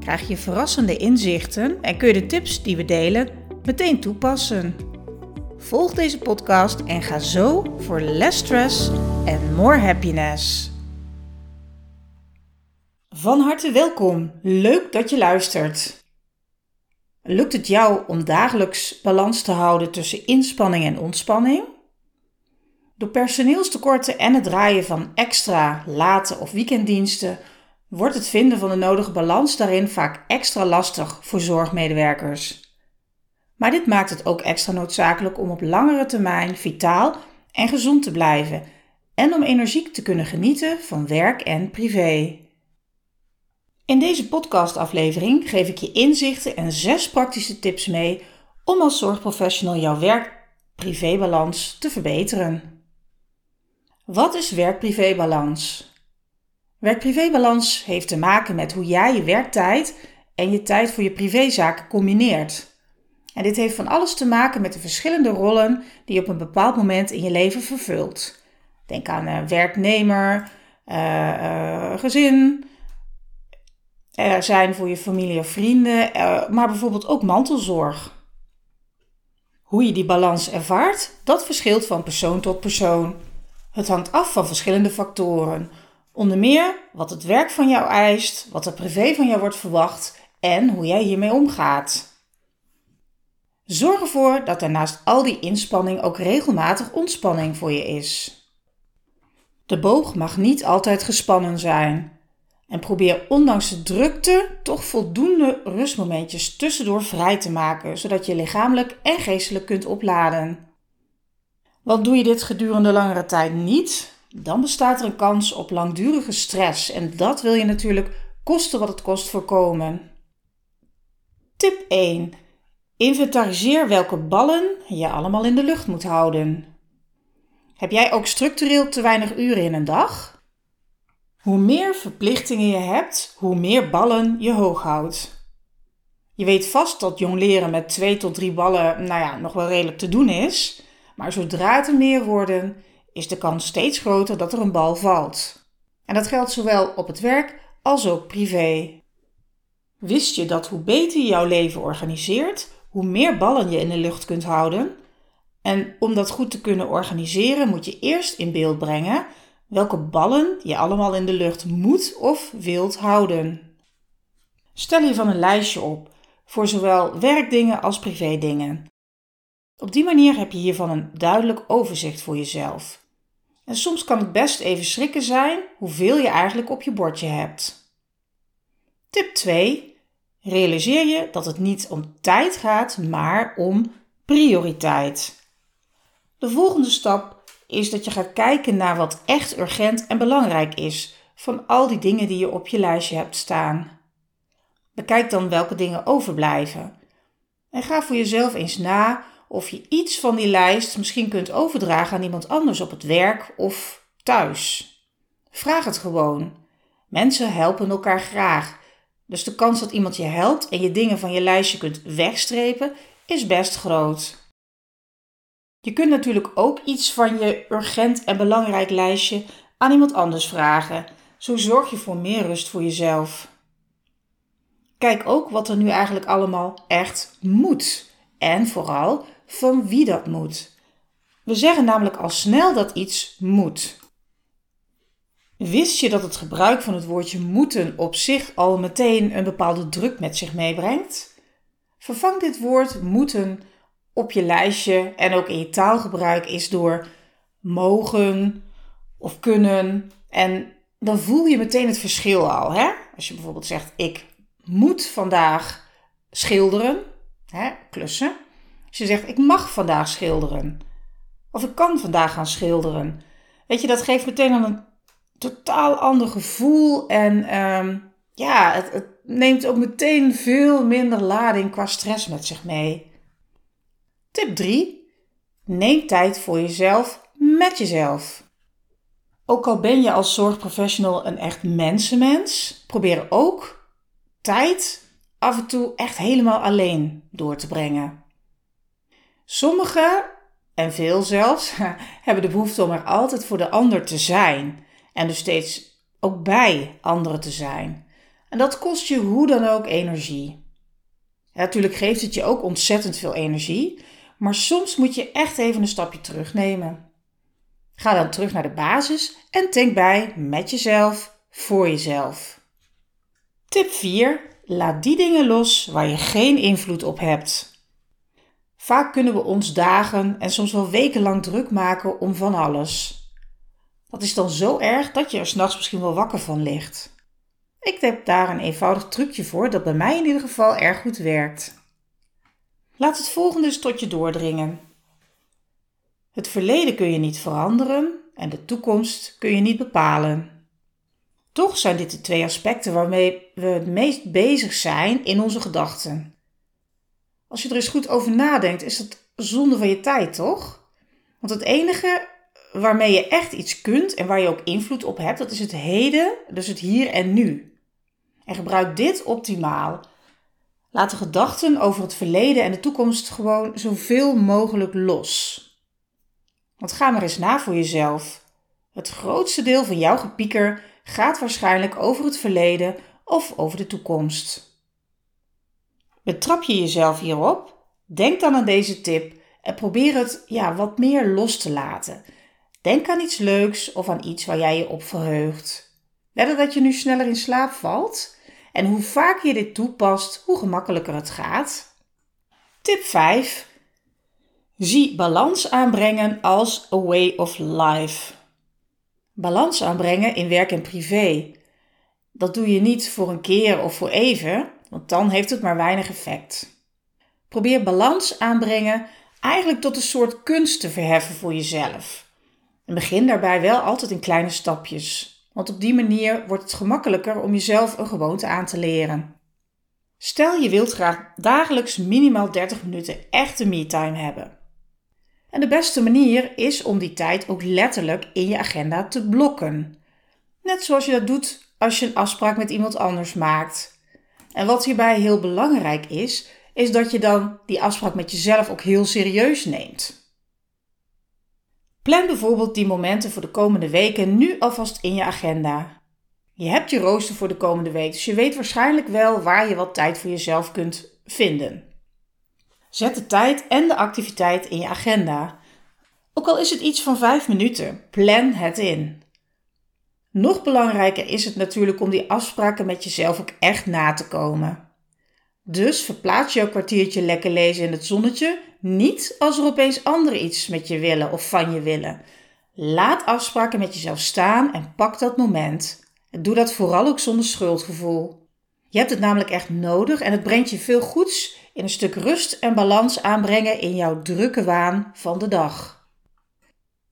krijg je verrassende inzichten en kun je de tips die we delen meteen toepassen. Volg deze podcast en ga zo voor less stress en more happiness. Van harte welkom. Leuk dat je luistert. Lukt het jou om dagelijks balans te houden tussen inspanning en ontspanning? Door personeelstekorten en het draaien van extra, late of weekenddiensten wordt het vinden van de nodige balans daarin vaak extra lastig voor zorgmedewerkers. Maar dit maakt het ook extra noodzakelijk om op langere termijn vitaal en gezond te blijven en om energiek te kunnen genieten van werk en privé. In deze podcastaflevering geef ik je inzichten en zes praktische tips mee om als zorgprofessional jouw werk-privébalans te verbeteren. Wat is werk-privébalans? Werk-privébalans heeft te maken met hoe jij je werktijd en je tijd voor je privézaken combineert. En dit heeft van alles te maken met de verschillende rollen die je op een bepaald moment in je leven vervult. Denk aan uh, werknemer, uh, uh, gezin, er zijn voor je familie of vrienden, maar bijvoorbeeld ook mantelzorg. Hoe je die balans ervaart, dat verschilt van persoon tot persoon. Het hangt af van verschillende factoren. Onder meer wat het werk van jou eist, wat er privé van jou wordt verwacht en hoe jij hiermee omgaat. Zorg ervoor dat er naast al die inspanning ook regelmatig ontspanning voor je is. De boog mag niet altijd gespannen zijn. En probeer ondanks de drukte toch voldoende rustmomentjes tussendoor vrij te maken, zodat je lichamelijk en geestelijk kunt opladen. Want doe je dit gedurende langere tijd niet, dan bestaat er een kans op langdurige stress en dat wil je natuurlijk kosten wat het kost voorkomen. Tip 1. Inventariseer welke ballen je allemaal in de lucht moet houden. Heb jij ook structureel te weinig uren in een dag? Hoe meer verplichtingen je hebt, hoe meer ballen je hoog houdt. Je weet vast dat jong leren met 2 tot 3 ballen nou ja, nog wel redelijk te doen is, maar zodra het er meer worden, is de kans steeds groter dat er een bal valt. En dat geldt zowel op het werk als ook privé. Wist je dat hoe beter je jouw leven organiseert, hoe meer ballen je in de lucht kunt houden? En om dat goed te kunnen organiseren, moet je eerst in beeld brengen welke ballen je allemaal in de lucht moet of wilt houden. Stel je van een lijstje op voor zowel werkdingen als privédingen. Op die manier heb je hiervan een duidelijk overzicht voor jezelf. En soms kan het best even schrikken zijn hoeveel je eigenlijk op je bordje hebt. Tip 2. Realiseer je dat het niet om tijd gaat, maar om prioriteit. De volgende stap is dat je gaat kijken naar wat echt urgent en belangrijk is van al die dingen die je op je lijstje hebt staan. Bekijk dan welke dingen overblijven. En ga voor jezelf eens na of je iets van die lijst misschien kunt overdragen aan iemand anders op het werk of thuis. Vraag het gewoon. Mensen helpen elkaar graag. Dus de kans dat iemand je helpt en je dingen van je lijstje kunt wegstrepen is best groot. Je kunt natuurlijk ook iets van je urgent en belangrijk lijstje aan iemand anders vragen. Zo zorg je voor meer rust voor jezelf. Kijk ook wat er nu eigenlijk allemaal echt moet. En vooral van wie dat moet. We zeggen namelijk al snel dat iets moet. Wist je dat het gebruik van het woordje moeten op zich al meteen een bepaalde druk met zich meebrengt? Vervang dit woord moeten op je lijstje en ook in je taalgebruik is door mogen of kunnen. En dan voel je meteen het verschil al. Hè? Als je bijvoorbeeld zegt: Ik moet vandaag schilderen, hè, klussen. Als je zegt, ik mag vandaag schilderen. Of ik kan vandaag gaan schilderen. Weet je, dat geeft meteen een totaal ander gevoel. En um, ja, het, het, neemt ook meteen veel minder lading qua stress met zich mee. Tip 3. Neem tijd voor jezelf met jezelf. Ook al ben je als zorgprofessional een echt mensenmens, probeer ook tijd af en toe echt helemaal alleen door te brengen. Sommigen, en veel zelfs, hebben de behoefte om er altijd voor de ander te zijn en dus steeds ook bij anderen te zijn. En dat kost je hoe dan ook energie. natuurlijk geeft het je ook ontzettend veel energie, maar soms moet je echt even een stapje terugnemen. Ga dan terug naar de basis en denk bij met jezelf, voor jezelf. Tip 4. Laat die dingen los waar je geen invloed op hebt. Vaak kunnen we ons dagen en soms wel wekenlang druk maken om van alles. Dat is dan zo erg dat je er s'nachts misschien wel wakker van ligt. Ik heb daar een eenvoudig trucje voor dat bij mij in ieder geval erg goed werkt. Laat het volgende eens tot je doordringen. Het verleden kun je niet veranderen en de toekomst kun je niet bepalen. Toch zijn dit de twee aspecten waarmee we het meest bezig zijn in onze gedachten. Als je er eens goed over nadenkt, is het zonde van je tijd, toch? Want het enige waarmee je echt iets kunt en waar je ook invloed op hebt, dat is het heden, dus het hier en nu. En gebruik dit optimaal. Laat de gedachten over het verleden en de toekomst gewoon zoveel mogelijk los. Want ga maar eens na voor jezelf. Het grootste deel van jouw gepieker gaat waarschijnlijk over het verleden of over de toekomst. Betrap je jezelf hierop? Denk dan aan deze tip en probeer het ja, wat meer los te laten. Denk aan iets leuks of aan iets waar jij je op verheugt. Let dat je nu sneller in slaap valt. En hoe vaker je dit toepast, hoe gemakkelijker het gaat. Tip 5. Zie balans aanbrengen als a way of life. Balans aanbrengen in werk en privé. Dat doe je niet voor een keer of voor even, want dan heeft het maar weinig effect. Probeer balans aanbrengen eigenlijk tot een soort kunst te verheffen voor jezelf. En begin daarbij wel altijd in kleine stapjes, want op die manier wordt het gemakkelijker om jezelf een gewoonte aan te leren. Stel je wilt graag dagelijks minimaal 30 minuten echte me-time hebben. En de beste manier is om die tijd ook letterlijk in je agenda te blokken. Net zoals je dat doet als je een afspraak met iemand anders maakt. En wat hierbij heel belangrijk is, is dat je dan die afspraak met jezelf ook heel serieus neemt. Plan bijvoorbeeld die momenten voor de komende weken nu alvast in je agenda. Je hebt je rooster voor de komende week, dus je weet waarschijnlijk wel waar je wat tijd voor jezelf kunt vinden. Zet de tijd en de activiteit in je agenda. Ook al is het iets van 5 minuten, plan het in. Nog belangrijker is het natuurlijk om die afspraken met jezelf ook echt na te komen. Dus verplaats jouw kwartiertje lekker lezen in het zonnetje niet als er opeens anderen iets met je willen of van je willen. Laat afspraken met jezelf staan en pak dat moment. Doe dat vooral ook zonder schuldgevoel. Je hebt het namelijk echt nodig en het brengt je veel goeds in een stuk rust en balans aanbrengen in jouw drukke waan van de dag.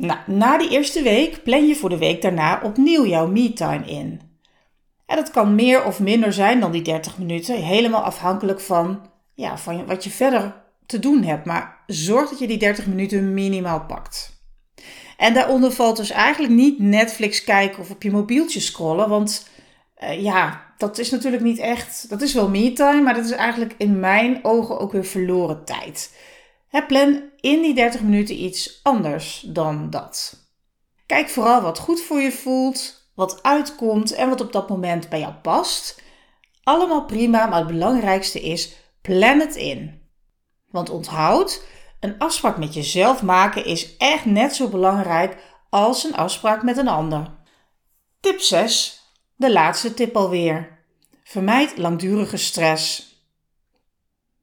Nou, na die eerste week plan je voor de week daarna opnieuw jouw me-time in. En dat kan meer of minder zijn dan die 30 minuten, helemaal afhankelijk van, ja, van wat je verder te doen hebt. Maar zorg dat je die 30 minuten minimaal pakt. En daaronder valt dus eigenlijk niet Netflix kijken of op je mobieltje scrollen. Want uh, ja, dat is natuurlijk niet echt. Dat is wel me-time, maar dat is eigenlijk in mijn ogen ook weer verloren tijd. Plan in die 30 minuten iets anders dan dat. Kijk vooral wat goed voor je voelt, wat uitkomt en wat op dat moment bij jou past. Allemaal prima, maar het belangrijkste is: plan het in. Want onthoud, een afspraak met jezelf maken is echt net zo belangrijk als een afspraak met een ander. Tip 6. De laatste tip alweer. Vermijd langdurige stress.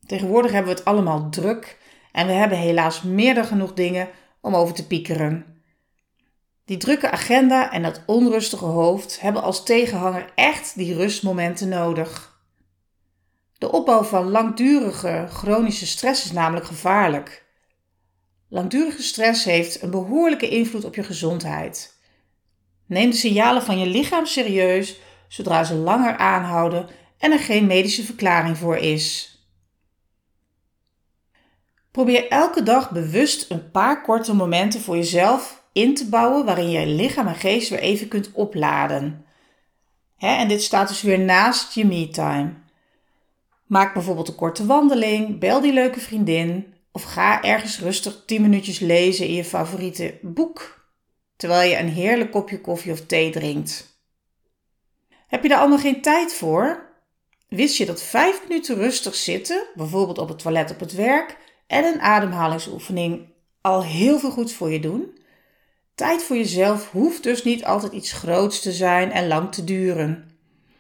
Tegenwoordig hebben we het allemaal druk en we hebben helaas meer dan genoeg dingen om over te piekeren. Die drukke agenda en dat onrustige hoofd hebben als tegenhanger echt die rustmomenten nodig. De opbouw van langdurige chronische stress is namelijk gevaarlijk. Langdurige stress heeft een behoorlijke invloed op je gezondheid. Neem de signalen van je lichaam serieus zodra ze langer aanhouden en er geen medische verklaring voor is. Probeer elke dag bewust een paar korte momenten voor jezelf in te bouwen waarin je lichaam en geest weer even kunt opladen. en dit staat dus weer naast je me-time. Maak bijvoorbeeld een korte wandeling, bel die leuke vriendin of ga ergens rustig 10 minuutjes lezen in je favoriete boek, terwijl je een heerlijk kopje koffie of thee drinkt. Heb je daar allemaal geen tijd voor? Wist je dat 5 minuten rustig zitten, bijvoorbeeld op het toilet op het werk, en een ademhalingsoefening al heel veel goeds voor je doen? Tijd voor jezelf hoeft dus niet altijd iets groots te zijn en lang te duren.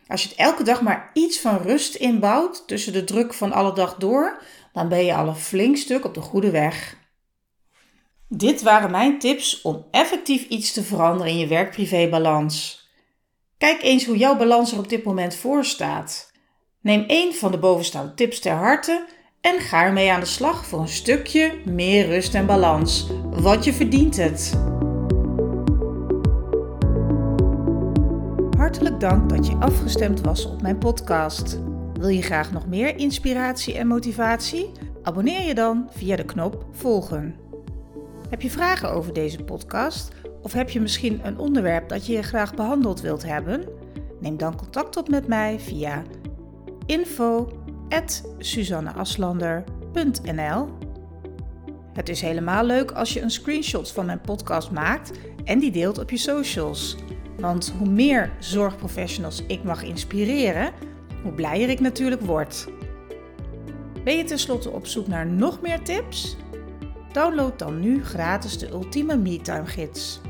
Als je het elke dag maar iets van rust inbouwt tussen de druk van alle dag door, dan ben je al een flink stuk op de goede weg. Dit waren mijn tips om effectief iets te veranderen in je werk-privé-balans. Kijk eens hoe jouw balans er op dit moment voor staat. Neem één van de bovenstaande tips ter harte en ga ermee aan de slag voor een stukje meer rust en balans. Want je verdient het. Hartelijk dank dat je afgestemd was op mijn podcast. Wil je graag nog meer inspiratie en motivatie? Abonneer je dan via de knop volgen. Heb je vragen over deze podcast? Of heb je misschien een onderwerp dat je graag behandeld wilt hebben? Neem dan contact op met mij via info.suzanneaslander.nl Het is helemaal leuk als je een screenshot van mijn podcast maakt en die deelt op je socials. Want hoe meer zorgprofessionals ik mag inspireren, hoe blijer ik natuurlijk word. Ben je tenslotte op zoek naar nog meer tips? Download dan nu gratis de Ultieme MeTime Gids.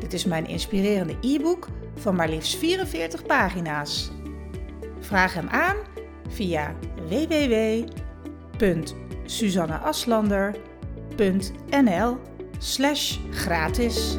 Dit is mijn inspirerende e-book van maar liefst 44 pagina's. Vraag hem aan via www.suzanneaslander.nl gratis.